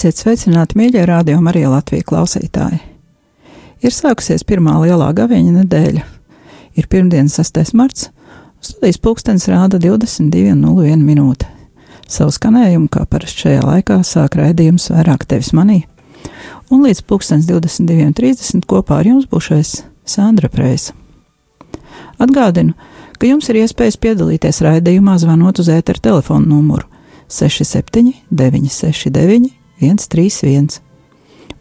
Esiet sveicināti, mīļie radio Marija Latvijas klausītāji! Ir sākusies pirmā lielā gaviņa nedēļa. Ir pirmdienas 6. marts, studijas pulkstenis rāda 22.01 minūte. Savu skanējumu, kā parasti šajā laikā, sāk raidījums vairāk tevis manī, un līdz pulkstenis 22.30 kopā ar jums būšais Sandra Preisa. Atgādinu, ka jums ir iespējas piedalīties raidījumā zvanot uz ēteru telefonu numuru 67 969 131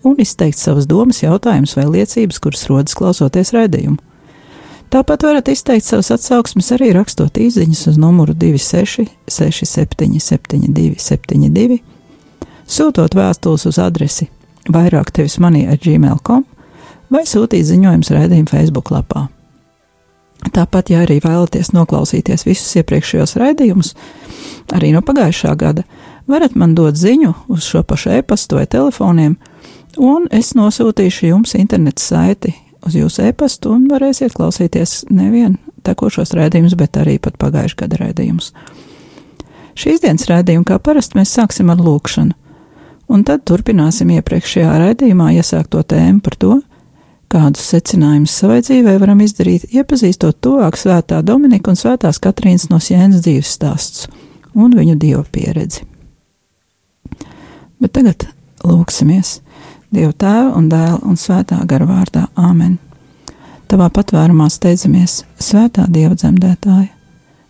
un izteikt savas domas, jautājumus vai liecības, kuras rodas klausoties raidījumu. Tāpat varat izteikt savas atsauksmes arī rakstot īsiņas uz numuru 26 67 72 72, sūtot vēstules uz adresi vairāk tevis manī ar gmail.com vai sūtīt ziņojumus raidījuma Facebook lapā. Tāpat, ja arī vēlaties noklausīties visus iepriekšējos raidījumus, arī no pagājušā gada, varat man dot ziņu uz šo pašu e-pastu vai telefoniem, un es nosūtīšu jums interneta saiti uz jūsu e-pastu, un varēsiet klausīties nevien tekošos raidījumus, bet arī pat pagājušā gada raidījumus. Šīs dienas raidījumu, kā parasti, mēs sāksim ar lūkšanu, un tad turpināsim iepriekšējā raidījumā iesākto tēmu par to, kādus secinājumus savai dzīvē varam izdarīt, iepazīstot tuvāk svētā Dominika un svētās Katrīnas no Sienas dzīves stāstus un viņu dievu pieredzi. Bet tagad lūksimies Dievu Tēva un Dēla un Svētā gara vārdā Āmen. Tavā patvērumā steidzamies, Svētā Dieva dzemdētāja.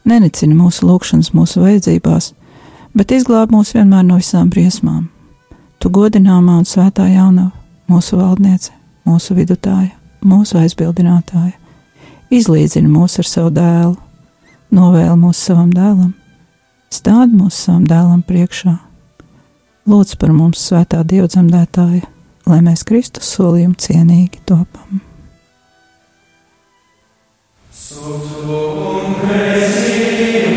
Nenicini mūsu lūgšanas, mūsu vajadzībās, bet izglāb mūs vienmēr no visām briesmām. Tu godināmā un svētā jaunava, mūsu valdniece, mūsu vidutāja, mūsu aizbildinātāja, izlīdzini mūs ar savu dēlu, novēl mūs savam dēlam, stādi mūs savam dēlam priekšā. Lūdz par mums, svētā Dieva dzemdētāja, lai mēs Kristus solījumu cienīgi topam. Tā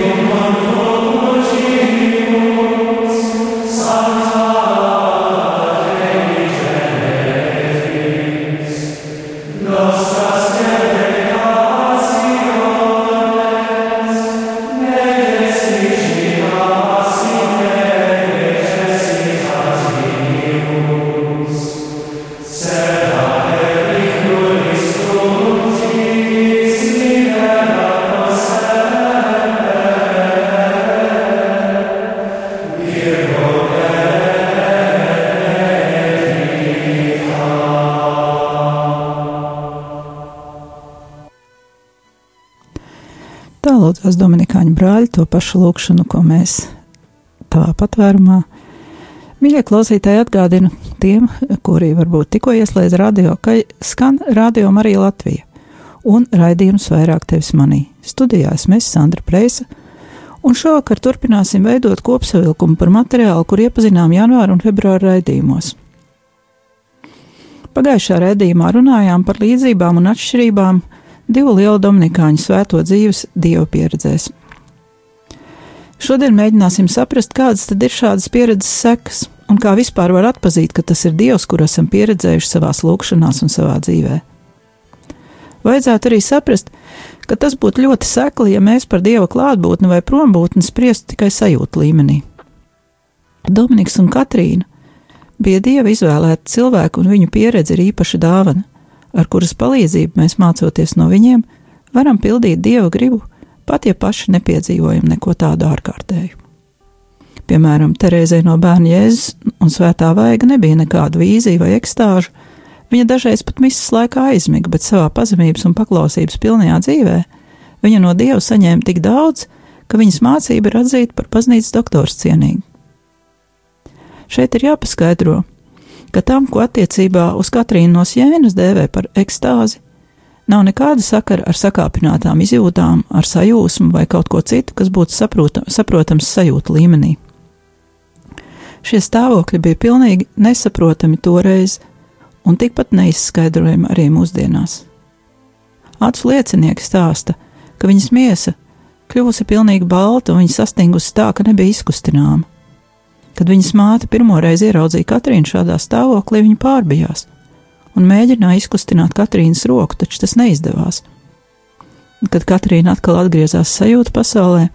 lūdzās Dominikāņu brāļi to pašu lūgšanu, ko mēs tavā patvērumā. Mīļie klausītāji, atgādinu tiem, kuri varbūt tikko ieslēdz radio, ka skan radio Marija Latvija un raidījums vairāk tevis manī. Studijās mēs Sandra Preisa, un šovakar turpināsim veidot kopsavilkumu par materiālu, kur iepazinām janvāra un februāra raidījumos. Pagājušā raidījumā runājām par līdzībām un atšķirībām divu lielu dominikāņu svēto dzīves dievu pieredzēs. Šodien mēģināsim saprast, kādas tad ir šādas pieredzes sekas un kā vispār var atpazīt, ka tas ir Dievs, kur esam pieredzējuši savā lūkšanās un savā dzīvē. Vajadzētu arī saprast, ka tas būtu ļoti sekli, ja mēs par Dieva klātbūtni vai prombūtni spriestu tikai sajūtu līmenī. Dominiks un Katrīna bija Dieva izvēlēti cilvēki, un viņu pieredze ir īpaša dāvana ar kuras palīdzību mēs mācoties no viņiem, varam pildīt dieva gribu, pat ja paši nepiedzīvojam neko tādu ārkārtēju. Piemēram, Terēzei no bērna Jēzus un Svētā Vaiga nebija nekādu vīziju vai ekstāžu. Viņa dažreiz pat misijas laikā aizmiga, bet savā pazemības un paklausības pilnajā dzīvē viņa no Dieva saņēma tik daudz, ka viņas mācība ir atzīta par baznīcas doktors cienīgu. Šeit ir jāpaskaidro, ka tam, ko attiecībā uz Katrīnu no Sienas dēvē par ekstāzi, nav nekāda sakara ar sakāpinātām izjūtām, ar sajūsmu vai kaut ko citu, kas būtu saprotam, saprotams sajūta līmenī. Šie stāvokļi bija pilnīgi nesaprotami toreiz, un tikpat neizskaidrojami arī mūsdienās. Acu liecinieki stāsta, ka viņas miesa kļuvusi pilnīgi balta un viņa sastingusi tā, ka nebija izkustināma. Kad viņas māte pirmo reizi ieraudzīja Katrīnu šādā stāvoklī, viņa pārbijās un mēģināja izkustināt Katrīnas roku, taču tas neizdevās. Kad Katrīna atkal atgriezās sajūta pasaulē,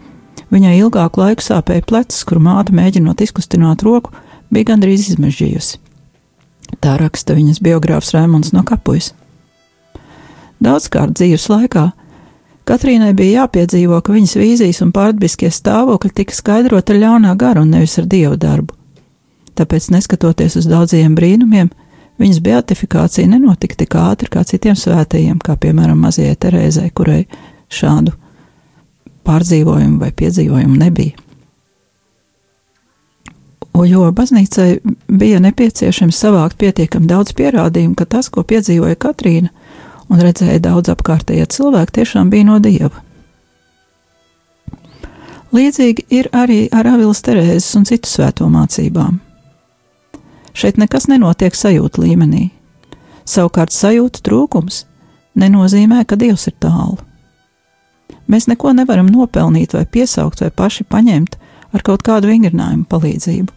viņai ilgāku laiku sāpēja plecs, kur māte mēģinot izkustināt roku, bija gandrīz izmežģījusi. Tā raksta viņas biogrāfs Rēmons no Kapujas. Daudzkārt dzīves laikā Katrīnai bija jāpiedzīvo, ka viņas vīzijas un pārdabiskie stāvokļi tika skaidrot ar ļaunā garu un nevis ar dievu darbu. Tāpēc, neskatoties uz daudziem brīnumiem, viņas beatifikācija nenotika tik ātri kā citiem svētajiem, kā piemēram mazajai Terēzai, kurai šādu pārdzīvojumu vai piedzīvojumu nebija. O, jo baznīcai bija nepieciešams savākt pietiekami daudz pierādījumu, ka tas, ko piedzīvoja Katrīna, un redzēja daudz apkārtējie cilvēki, tiešām bija no dieva. Līdzīgi ir arī ar Avilas Terēzes un citu svēto mācībām. Šeit nekas nenotiek sajūta līmenī. Savukārt sajūta trūkums nenozīmē, ka Dievs ir tālu. Mēs neko nevaram nopelnīt vai piesaukt vai paši paņemt ar kaut kādu vingrinājumu palīdzību,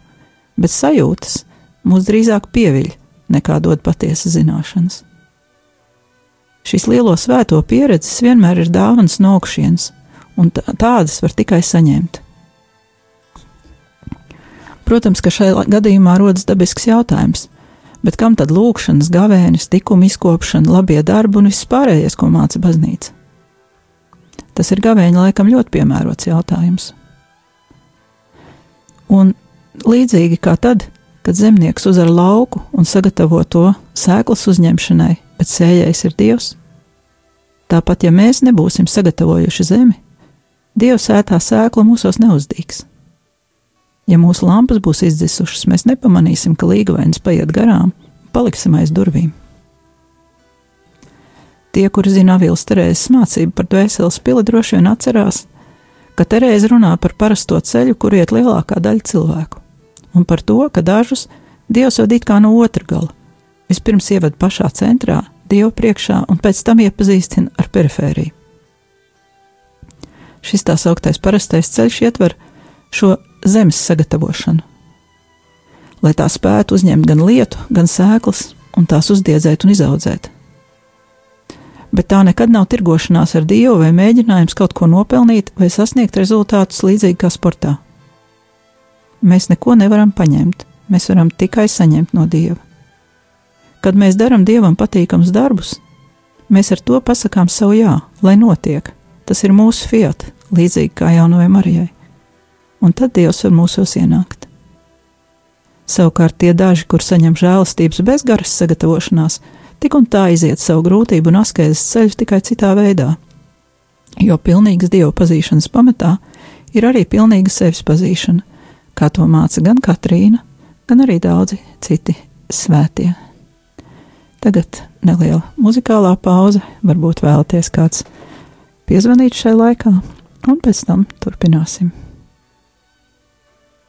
bet sajūtas mūs drīzāk pieviļ nekā dod patiesas zināšanas. Šīs lielo svēto pieredzes vienmēr ir dāvāns no augšienes, un tādas var tikai saņemt. Protams, ka šajā gadījumā rodas dabisks jautājums, bet kam tad lūkšanas, gavēnis, tikuma izkopšana, labie darbi un viss pārējais, ko māca baznīca? Tas ir gavēņa laikam ļoti piemērots jautājums. Un līdzīgi kā tad, kad zemnieks uzvar lauku un sagatavo to sēklas uzņemšanai, bet sējais ir Dievs. Tāpat, ja mēs nebūsim sagatavojuši zemi, Dievs sētā sēkla mūsos neuzdīgs. Ja mūsu lampas būs izdzisušas, mēs nepamanīsim, ka līgavains paiet garām paliksim aiz durvīm. Tie, kuri zina Avīlas Terēzes mācību par dvēseles pili, droši vien atcerās, ka Terēze runā par parasto ceļu, kur iet lielākā daļa cilvēku, un par to, ka dažus Dievs ved it kā no otra gala, Vispirms ievada pašā centrā, Dievu priekšā, un pēc tam iepazīstina ar perifēriju. Šis tā sauktais parastais ceļš ietver šo zemes sagatavošanu, lai tā spētu uzņemt gan lietu, gan sēklas, un tās uzdiedzēt un izaudzēt. Bet tā nekad nav tirgošanās ar Dievu vai mēģinājums kaut ko nopelnīt vai sasniegt rezultātus līdzīgi kā sportā. Mēs neko nevaram paņemt, mēs varam tikai saņemt no Dieva. Kad mēs darām dievam patīkams darbus, mēs ar to pasakām savu jā, lai notiek. Tas ir mūsu fiat, līdzīgi kā jaunajai Marijai. Un tad Dievs var mūsos ienākt. Savukārt tie daži, kur saņem žēlastības bez garas sagatavošanās, tik un tā iziet savu grūtību un askēzes ceļu tikai citā veidā. Jo pilnīgas dievu pazīšanas pamatā ir arī pilnīga sevis pazīšana, kā to māca gan Katrīna, gan arī daudzi citi svētie. Tagad neliela muzikālā pauze, varbūt vēlaties kāds piezvanīt šai laikā, un pēc tam turpināsim.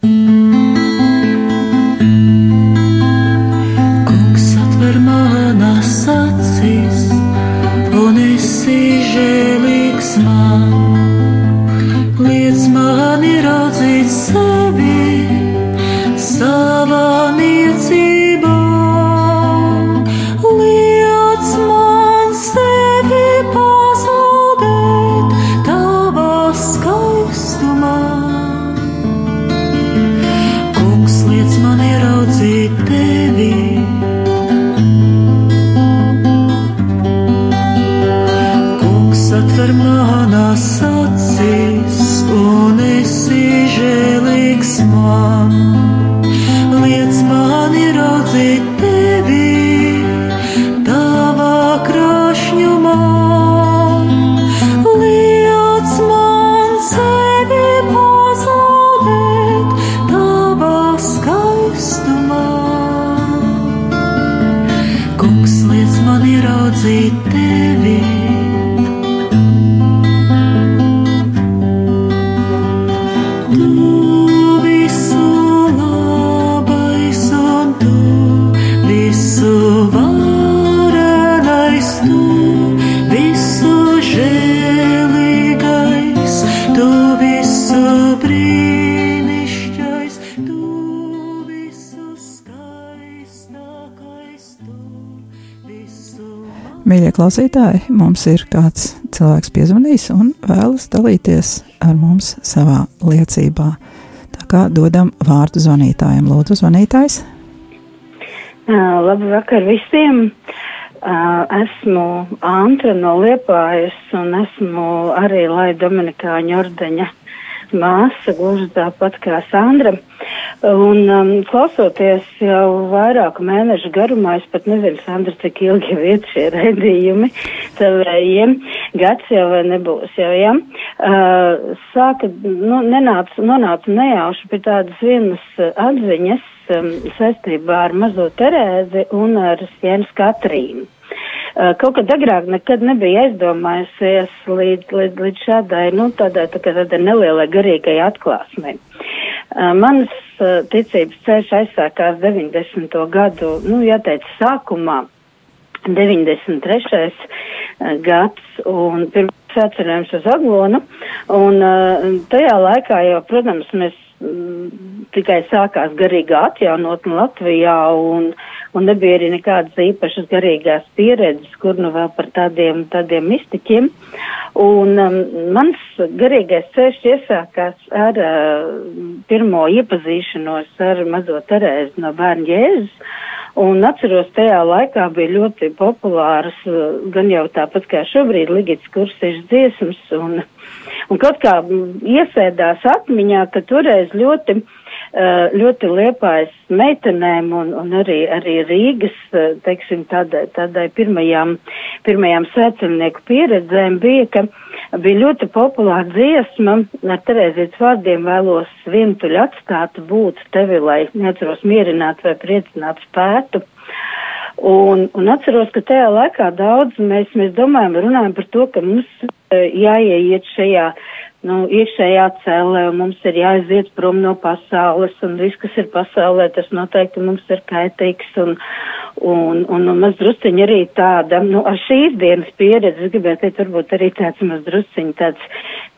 Kungs Kungs liec man klausītāji, mums ir kāds cilvēks piezvanījis un vēlas dalīties ar mums savā liecībā. Tā kā dodam vārdu zvanītājiem. Lūdzu, zvanītājs. Uh, labu vakar visiem! Uh, esmu Antra no Liepājas un esmu arī Lai Dominikāņu ordeņa māsa, gluži tāpat kā Sandra. Un um, klausoties jau vairāku mēnešu garumā, es pat nezinu, Sandra, cik ilgi jau iet šie raidījumi tavējiem, gads jau vai nebūs jau, ja? Uh, sāka, nu, nenāca, nonāca nejauši pie tādas vienas atziņas um, saistībā ar mazo Terēzi un ar Sienas Katrīnu. Uh, kaut kad agrāk nekad nebija aizdomājusies līdz, līdz, līdz šādai, nu, tādai, tā kā tādai nelielai garīgai atklāsmei. Uh, mans uh, ticības ceļš aizsākās 90. gadu, nu, jāteic, sākumā. 93. gads un pirms atcerējums uz Aglonu, un tajā laikā jau, protams, mēs tikai sākās garīgā atjaunotne Latvijā un, un nebija arī nekādas īpašas garīgās pieredzes, kur nu vēl par tādiem, tādiem mistiķiem. Un um, mans garīgais ceļš iesākās ar uh, pirmo iepazīšanos ar mazo Terēzi no bērnu Jēzus. Un atceros, tajā laikā bija ļoti populāras, uh, gan jau tāpat kā šobrīd, Ligits kursīšas dziesmas, un, un kaut kā iesēdās atmiņā, ka toreiz ļoti Eh, ļoti liepājas meitenēm un, un arī, arī Rīgas, eh, teiksim, tādai, tādai pirmajām, pirmajām sēcimnieku pieredzēm bija, ka bija ļoti populāra dziesma ar Terēzijas vārdiem vēlos vientuļ atstāt būt tevi, lai neatceros mierināt vai priecināt spētu. Un, un atceros, ka tajā laikā daudz mēs, mēs domājam, runājam par to, ka mums eh, jāieiet šajā nu, iekšējā cēlē, mums ir jāaiziet prom no pasaules, un viss, kas ir pasaulē, tas noteikti mums ir kaitīgs, un, un, un, un maz drusciņi arī tāda, nu, ar šīs dienas pieredzi, gribētu teikt, varbūt arī tāds maz drusciņi tāds,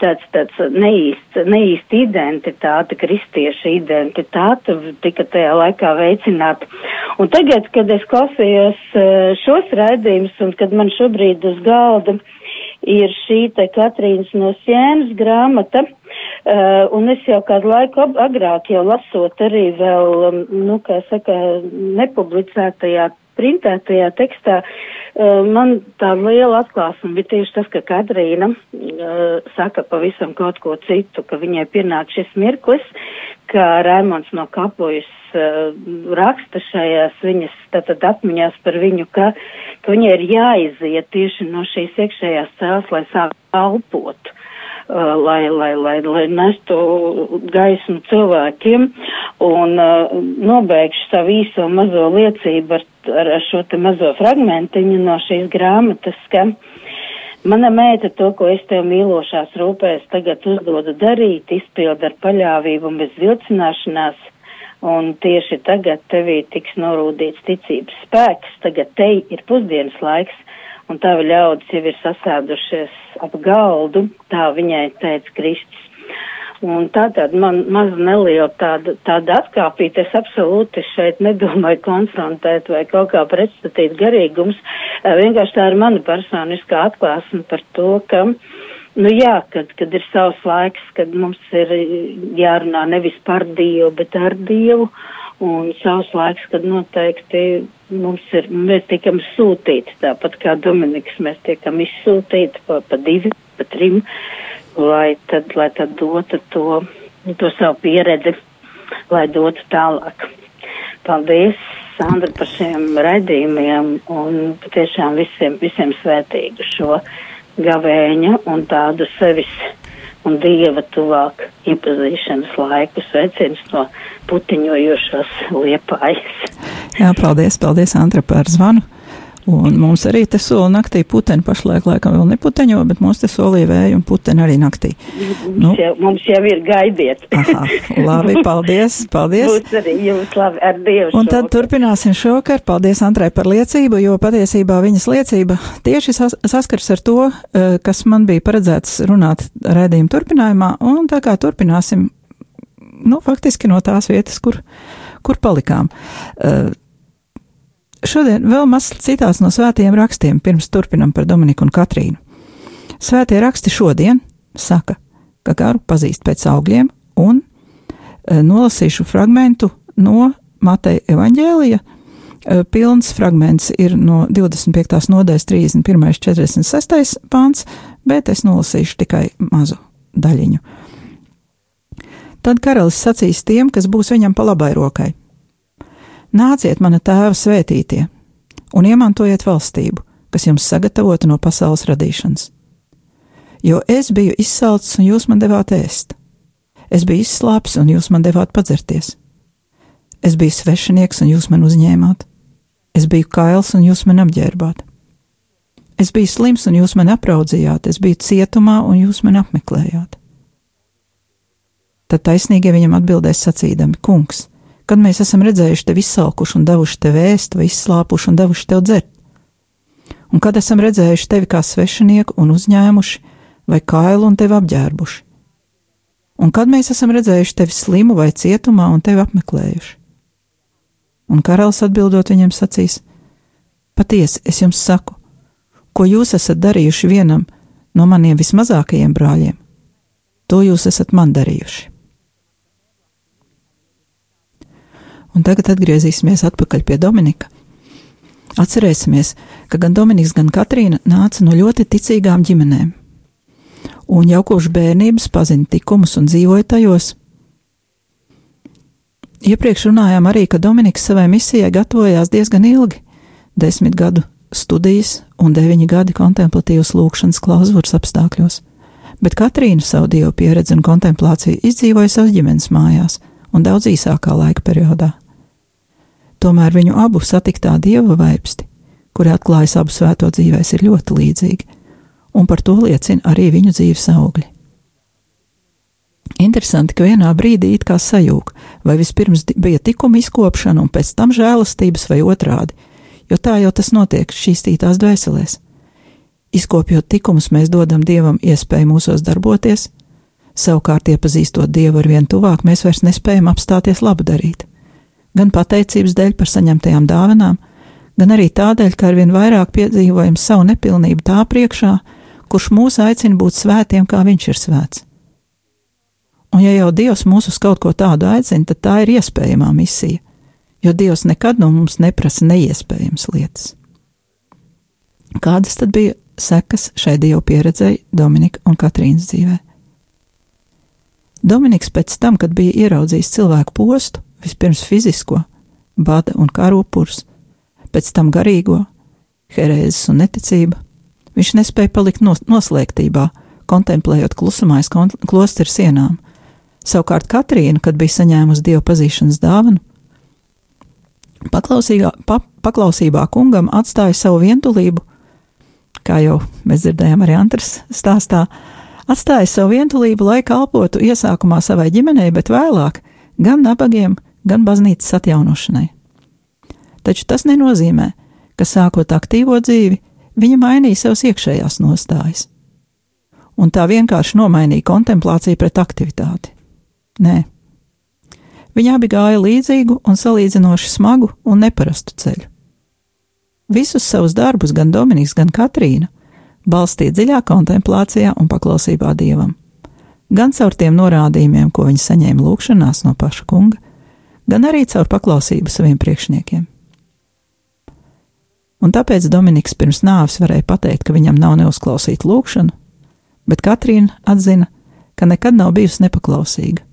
tāds, tāds neīst, neīst identitāte, kristieša identitāte, tika tajā laikā veicināta. Un tagad, kad es klausījos eh, šos raidījumus, un kad man šobrīd uz galda, ir šī te Katrīnas no Sienas grāmata, uh, un es jau kādu laiku agrāk jau lasot arī vēl, um, nu, kā saka, nepublicētajā, printētajā tekstā, uh, man tā liela atklāsme bija tieši tas, ka Katrīna uh, saka pavisam kaut ko citu, ka viņai pienāk šis mirklis, ka Rēmons no Kapojas uh, raksta šajās viņas tātad atmiņās par viņu, ka, ka viņai ir jāiziet tieši no šīs iekšējās cēlas, lai sāk kalpot. Uh, lai, lai, lai, lai nestu gaismu cilvēkiem un nobeigšu savu īso mazo liecību ar, ar, ar šo te mazo fragmentiņu no šīs grāmatas, ka Mana meita to, ko es tev mīlošās rūpēs tagad uzdodu darīt, izpild ar paļāvību un bez vilcināšanās, un tieši tagad tevī tiks norūdīts ticības spēks, tagad te ir pusdienas laiks, un tavi ļaudis jau ir sasēdušies ap galdu, tā viņai teica Kristus. Un tātad man maz neliela tāda, tāda atkāpīta, es absolūti šeit nedomāju konfrontēt vai kaut kā pretstatīt garīgums, vienkārši tā ir mana personiskā atklāsme par to, ka, nu jā, kad, kad ir savs laiks, kad mums ir jārunā nevis par Dievu, bet ar Dievu, un savs laiks, kad noteikti mums ir, mēs tiekam sūtīti, tāpat kā Dominiks, mēs tiekam izsūtīti pa, pa divi, pa trim lai tad, lai tad dotu to, to savu pieredzi, lai dotu tālāk. Paldies, Sandra, par šiem raidījumiem un patiešām visiem, visiem svētīgu šo gavēņa un tādu sevis un dieva tuvāk iepazīšanas laiku sveiciens no putiņojošās liepājas. Jā, paldies, paldies, Andra, par zvanu. Un mums arī te sola naktī puteņi pašlaik laikam vēl neputeņo, bet mums te solīja vēju un puteņi arī naktī. Mums, nu, jau, mums jau ir gaidiet. Aha, labi, paldies, paldies. Būs arī jums labi ar Dievu. Un tad turpināsim šokar. Paldies Antrai par liecību, jo patiesībā viņas liecība tieši sas saskars ar to, eh, kas man bija paredzēts runāt rēdījuma turpinājumā, un tā kā turpināsim, nu, faktiski no tās vietas, kur, kur palikām. Uh, šodien vēl mazs citāts no svētajiem rakstiem, pirms turpinam par Dominiku un Katrīnu. Svētie raksti šodien saka, ka garu pazīst pēc augļiem, un e, nolasīšu fragmentu no Mateja evaņģēlija. E, pilns fragments ir no 25. nodaļas 31. 46. pāns, bet es nolasīšu tikai mazu daļiņu. Tad karalis sacīs tiem, kas būs viņam pa labai rokai: Nāciet, mana tēva svētītie, un iemantojiet valstību, kas jums sagatavota no pasaules radīšanas. Jo es biju izsalcis, un jūs man devāt ēst. Es biju izslāpis, un jūs man devāt padzerties. Es biju svešinieks, un jūs man uzņēmāt. Es biju kails, un jūs man apģērbāt. Es biju slims, un jūs man apraudzījāt, es biju cietumā, un jūs man apmeklējāt. Tad taisnīgie viņam atbildēs sacīdami: Kungs, kad mēs esam redzējuši tevi izsalkuši un devuši tev ēst, vai izslāpuši un devuši tev dzert. Un kad esam redzējuši tevi kā svešinieku un uzņēmuši, vai kailu un tevi apģērbuši. Un kad mēs esam redzējuši tevi slimu vai cietumā un tevi apmeklējuši. Un karalis atbildot viņam sacīs: Patiesi, es jums saku, ko jūs esat darījuši vienam no maniem vismazākajiem brāļiem, to jūs esat man darījuši. Un tagad atgriezīsimies atpakaļ pie Dominika. Atcerēsimies, ka gan Dominiks, gan Katrīna nāca no ļoti ticīgām ģimenēm, un jau kopš bērnības pazina likumus un dzīvoja tajos. Iepriekš runājām arī, ka Dominiks savai misijai gatavojās diezgan ilgi - desmit gadu studijas un deviņi gadi kontemplatīvas lūkšanas klauzūras apstākļos, bet Katrīna savu dievu pieredzi un kontemplāciju izdzīvoja savas ģimenes mājās un daudz īsākā laika periodā. Tomēr viņu abu satiktā dieva vaipsti, kuri atklājas abu svēto dzīvēs, ir ļoti līdzīgi, un par to liecina arī viņu dzīves augļi. Interesanti, ka vienā brīdī it kā sajūg, vai vispirms bija tikuma izkopšana un pēc tam žēlastības vai otrādi, jo tā jau tas notiek šķīstītās dvēselēs. Izkopjot tikumus, mēs dodam dievam iespēju mūsos darboties, savukārt iepazīstot dievu ar vien tuvāk, mēs vairs nespējam apstāties labu darīt gan pateicības dēļ par saņemtajām dāvanām, gan arī tādēļ, ka arvien vairāk piedzīvojam savu nepilnību tā priekšā, kurš mūs aicina būt svētiem, kā viņš ir svēts. Un ja jau Dievs mūs uz kaut ko tādu aicina, tad tā ir iespējamā misija, jo Dievs nekad no mums neprasa neiespējamas lietas. Kādas tad bija sekas šai Dieva pieredzei Dominika un Katrīnas dzīvē? Dominiks pēc tam, kad bija ieraudzījis cilvēku postu, vispirms fizisko, bada un kara upurs, pēc tam garīgo, herēzes un neticība. Viņš nespēja palikt nos noslēgtībā, kontemplējot klusumais klosteru sienām. Savukārt Katrīna, kad bija saņēmusi dievu pazīšanas dāvanu, pa, paklausībā kungam atstāja savu vientulību, kā jau mēs dzirdējām arī Antras stāstā, atstāja savu vientulību, lai kalpotu iesākumā savai ģimenei, bet vēlāk gan nabagiem, gan baznīcas atjaunošanai. Taču tas nenozīmē, ka sākot aktīvo dzīvi, viņa mainīja savas iekšējās nostājas. Un tā vienkārši nomainīja kontemplāciju pret aktivitāti. Nē, viņa abi gāja līdzīgu un salīdzinoši smagu un neparastu ceļu. Visus savus darbus gan Dominiks, gan Katrīna balstīja dziļā kontemplācijā un paklausībā dievam, gan caur tiem norādījumiem, ko viņi saņēma lūgšanās no paša kunga, gan arī caur paklausību saviem priekšniekiem. Un tāpēc Dominiks pirms nāves varēja pateikt, ka viņam nav neuzklausīta lūkšana, bet Katrīna atzina, ka nekad nav bijusi nepaklausīga.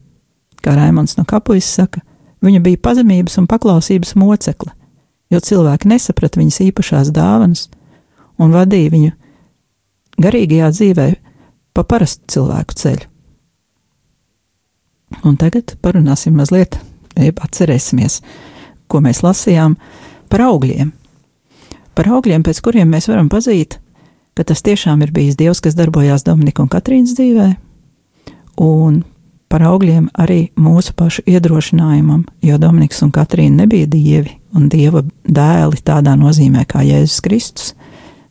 Kā Raimons no Kapujas saka, viņa bija pazemības un paklausības mocekle, jo cilvēki nesaprata viņas īpašās dāvanas un vadīja viņu garīgajā dzīvē pa parastu cilvēku ceļu. Un tagad parunāsim mazliet jeb atcerēsimies, ko mēs lasījām par augļiem. Par augļiem, pēc kuriem mēs varam pazīt, ka tas tiešām ir bijis Dievs, kas darbojās Dominika un Katrīnas dzīvē, un par augļiem arī mūsu pašu iedrošinājumam, jo Dominiks un Katrīna nebija dievi un dieva dēli tādā nozīmē kā Jēzus Kristus,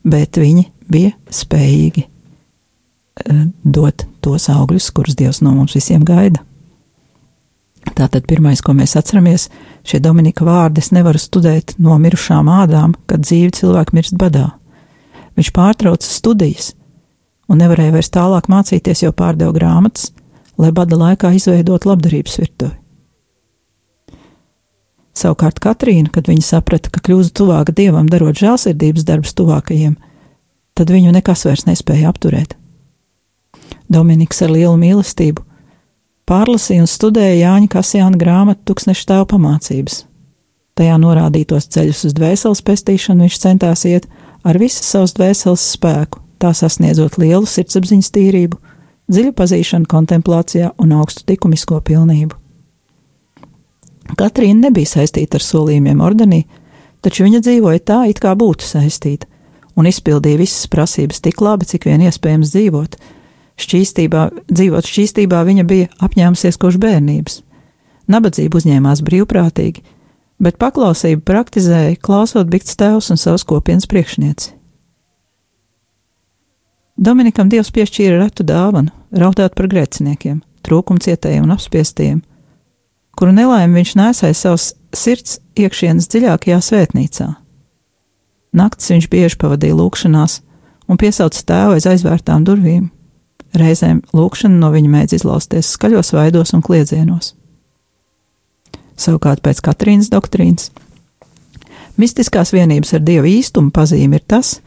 bet viņi bija spējīgi uh, dot tos augļus, kurus Dievs no mums visiem gaida. Tātad pirmais, ko mēs atceramies, šie Dominika vārdi es nevaru studēt no mirušām ādām, kad dzīvi cilvēki mirst badā. Viņš pārtrauca studijas un nevarēja vairs tālāk mācīties, jo pārdeva grāmatas, lai bada laikā izveidot labdarības virtuvi. Savukārt Katrīna, kad viņa saprata, ka kļūst tuvāka dievam, darot žēlsirdības darbus tuvākajiem, tad viņu nekas vairs nespēja apturēt. Dominiks ar lielu mīlestību pārlasīja un studēja Jāņa Kasjāna grāmatu Tuksneša tēva pamācības. Tajā norādītos ceļus uz dvēseles pestīšanu viņš centās iet ar visu savas dvēseles spēku, tā sasniedzot lielu sirdsapziņas tīrību, dziļu pazīšanu kontemplācijā un augstu likumisko pilnību. Katrīna nebija saistīta ar solījumiem ordenī, taču viņa dzīvoja tā, it kā būtu saistīta, un izpildīja visas prasības tik labi, cik vien iespējams dzīvot. Šķīstībā, dzīvot šķīstībā viņa bija apņēmusies kopš bērnības. Nabadzību uzņēmās brīvprātīgi, bet paklausību praktizēja, klausot Bikts tēvs un savas kopienas priekšnieci. Dominikam Dievs piešķīra retu dāvanu, raudāt par grēciniekiem, trūkumcietējiem un apspiestiem, kuru nelaimi viņš nesāja savas sirds iekšienes dziļākajā svētnīcā. Naktis viņš bieži pavadīja lūkšanās un piesauca tēvu aiz aizvērtām durvīm. Reizēm lūkšana no viņa mēdz izlausties skaļos vaidos un kliedzienos. Savukārt pēc Katrīnas doktrīnas mistiskās vienības ar Dievu īstumu pazīme ir tas,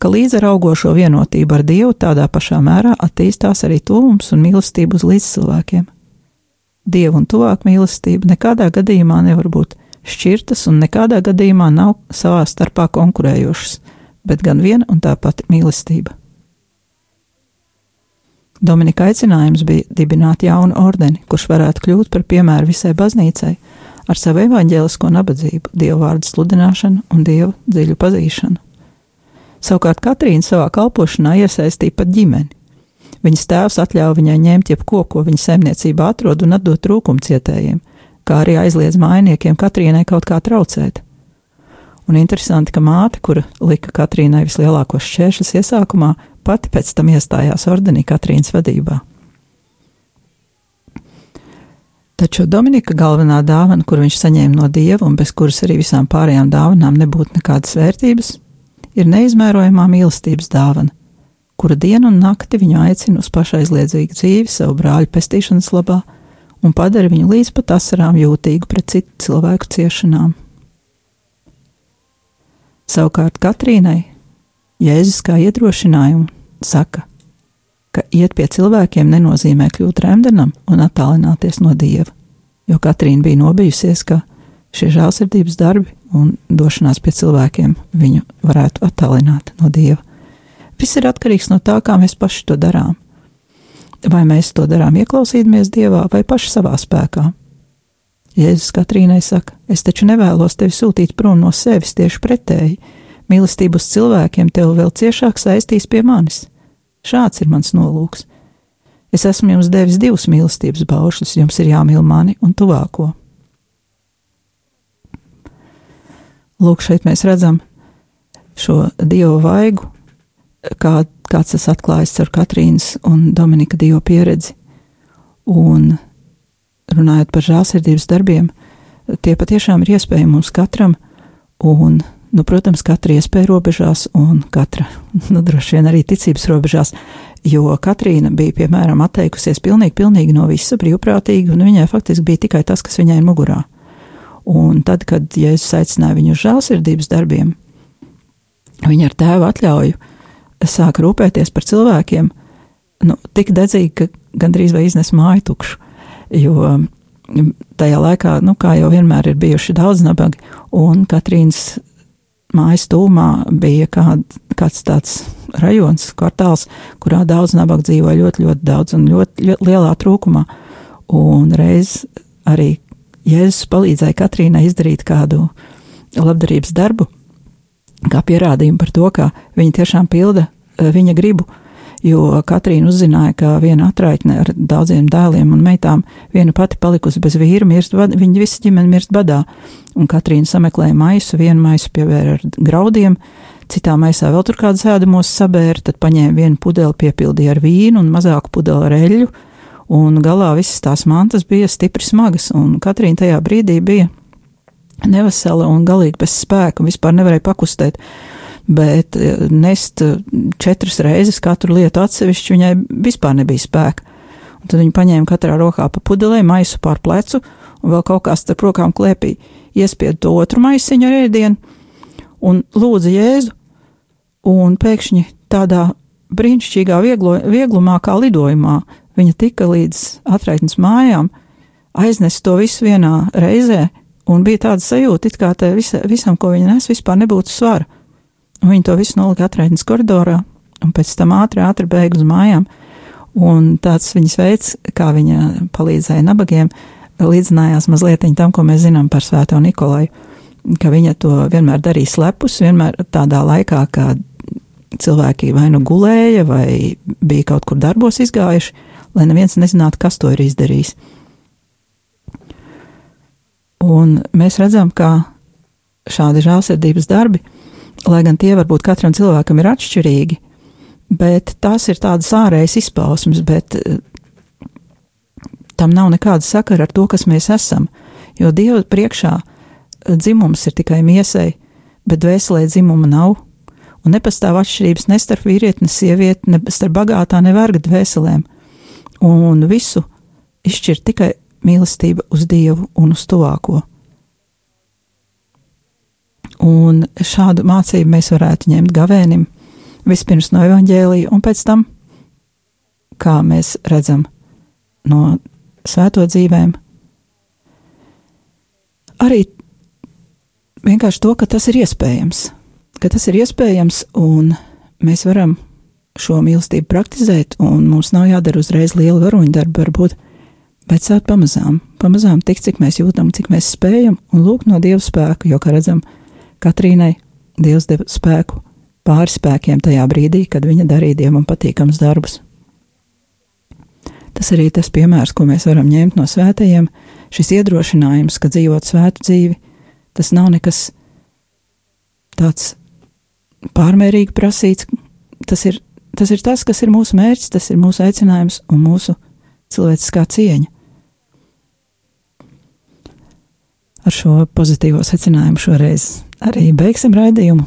ka līdz ar augošo vienotību ar Dievu tādā pašā mērā attīstās arī tuvums un mīlestība uz līdzcilvēkiem. Dievu un tuvāk mīlestība nekādā gadījumā nevar būt šķirtas un nekādā gadījumā nav savā starpā konkurējošas, bet gan viena un tā pati mīlestība. Dominika aicinājums bija dibināt jaunu ordeni, kurš varētu kļūt par piemēru visai baznīcai ar savu evaņģēlisko nabadzību, dievu vārdu sludināšanu un dievu dziļu pazīšanu. Savukārt Katrīna savā kalpošanā iesaistīja pat ģimeni. Viņas tēvs atļāva viņai ņemt jebko, ko viņa saimniecībā atrod un atdot trūkumcietējiem, kā arī aizliedz mājiniekiem Katrīnai kaut kā traucēt. Un interesanti, ka māte, kura lika Katrīnai vislielākos šķēršļus iesākumā, pati pēc tam iestājās ordenī Katrīnas vadībā. Taču Dominika galvenā dāvana, kur viņš saņēma no dieva un bez kuras arī visām pārējām dāvanām nebūtu nekādas vērtības, ir neizmērojamā mīlestības dāvana, kura dienu un nakti viņu aicina uz pašaizliedzīgu dzīvi savu brāļu pestīšanas labā un padara viņu līdz pat asarām jūtīgu pret citu cilvēku ciešanām. Savukārt Katrīnai Jēzus kā iedrošinājumu saka, ka iet pie cilvēkiem nenozīmē kļūt remdenam un attālināties no Dieva, jo Katrīna bija nobijusies, ka šie žēlsirdības darbi un došanās pie cilvēkiem viņu varētu attālināt no Dieva. Viss ir atkarīgs no tā, kā mēs paši to darām. Vai mēs to darām ieklausīdamies Dievā vai paši savā spēkā. Jēzus Katrīnai saka, es taču nevēlos tevi sūtīt prom no sevis tieši pretēji. Mīlestību uz cilvēkiem tev vēl ciešāk saistīs pie manis. Šāds ir mans nolūks. Es esmu jums devis divus mīlestības baušļus, jums ir jāmīl mani un tuvāko. Lūk, šeit mēs redzam šo dievu vaigu, kā, kāds tas atklājas ar Katrīnas un Dominika Dio pieredzi. Un runājot par žēlsirdības darbiem, tie patiešām ir iespējami mums katram, un, nu, protams, katra iespēja robežās, un katra, nu, droši vien arī ticības robežās, jo Katrīna bija, piemēram, atteikusies pilnīgi, pilnīgi no visa brīvprātīgi, un viņai faktiski bija tikai tas, kas viņai ir mugurā. Un tad, kad Jēzus aicināja viņu uz žēlsirdības darbiem, viņa ar tēvu atļauju sāka rūpēties par cilvēkiem, nu, tik dedzīgi, ka gandrīz vai iznes māju tukšu. Jo mm, tajā laikā, nu, kā jau vienmēr ir bijuši daudz nabagi, un Katrīnas mājas tūmā bija kād, kāds tāds rajons, kvartāls, kurā daudz nabaga dzīvoja ļoti, ļoti daudz un ļoti, ļoti lielā trūkumā. Un reiz arī Jēzus palīdzēja Katrīnai izdarīt kādu labdarības darbu, kā pierādījumu par to, ka viņa tiešām pilda eh, viņa gribu. Jo Katrīna uzzināja, ka viena atraitne ar daudziem dēliem un meitām, viena pati palikusi bez vīra, mirst, viņa visa ģimene mirst badā. Un Katrīna sameklēja maisu, vienu maisu pievēra ar graudiem, citā maisā vēl tur kādas ēdamos sabēra, tad paņēma vienu pudeli, piepildīja ar vīnu un mazāku pudeli ar eļļu, un galā visas tās mantas bija stipri smagas, un Katrīna tajā brīdī bija nevesela un galīgi bez spēka, un vispār nevarēja pakustēt. Bet e, nest četras reizes katru lietu atsevišķi viņai vispār nebija spēka. Un tad viņa paņēma katrā rokā pa pudelē, maisu pār plecu, un vēl kaut kā starp rokām klēpī iespied to otru maisiņu ar ēdienu, un lūdza Jēzu, un pēkšņi tādā brīnišķīgā vieglo, vieglumā, kā lidojumā, viņa tika līdz atraitnes mājām, aiznesa to visu vienā reizē, un bija tāda sajūta, it kā te visa, visam, ko viņa nes, vispār nebūtu svara. Un viņa to visu nolika atraitnes koridorā, un pēc tam ātri, ātri beig uz mājām, un tāds viņas veids, kā viņa palīdzēja nabagiem, līdzinājās mazliet tam, ko mēs zinām par Svēto Nikolaju, ka viņa to vienmēr darīja slepus, vienmēr tādā laikā, kad cilvēki vai nu gulēja, vai bija kaut kur darbos izgājuši, lai neviens nezinātu, kas to ir izdarījis. Un mēs redzam, ka šādi žēlsirdības darbi, lai gan tie varbūt katram cilvēkam ir atšķirīgi, bet tās ir tādas ārējas izpausmes, bet eh, tam nav nekāda sakara ar to, kas mēs esam, jo Dieva priekšā eh, dzimums ir tikai miesai, bet dvēselē dzimuma nav, un nepastāv atšķirības ne starp vīrieti, ne sievieti, ne starp bagātā, ne verga dvēselēm, un visu izšķir tikai mīlestība uz Dievu un uz tuvāko. Un šādu mācību mēs varētu ņemt gavēnim, vispirms no evaņģēlija, un pēc tam, kā mēs redzam no svēto dzīvēm, arī vienkārši to, ka tas ir iespējams ka tas ir iespējams un mēs varam šo mīlestību praktizēt, un mums nav jādara uzreiz liela varoņdarba, varbūt, bet sākt pamazām, pamazām tik, cik mēs jūtam, cik mēs spējam, un lūgt no Dieva spēku, jo, kā redzam, Katrīnai Dievs deva spēku pāri spēkiem tajā brīdī, kad viņa darīja Dievam patīkams darbus. Tas arī tas piemērs, ko mēs varam ņemt no svētajiem, šis iedrošinājums, ka dzīvot svētu dzīvi, tas nav nekas tāds pārmērīgi prasīts. Tas ir, tas ir tas, kas ir mūsu mērķis, tas ir mūsu aicinājums un mūsu cilvēciskā cieņa. Ar šo pozitīvo secinājumu šoreiz arī beigsim raidījumu.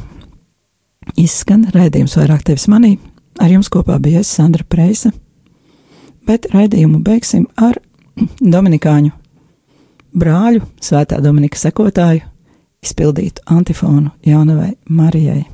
Izskan raidījums vairāk tevis manī. Ar jums kopā bija es, Sandra Preisa, bet raidījumu beigsim ar Dominikāņu brāļu, Svētā Dominika sekotāju, izpildītu antifonu Jaunavai Marijai.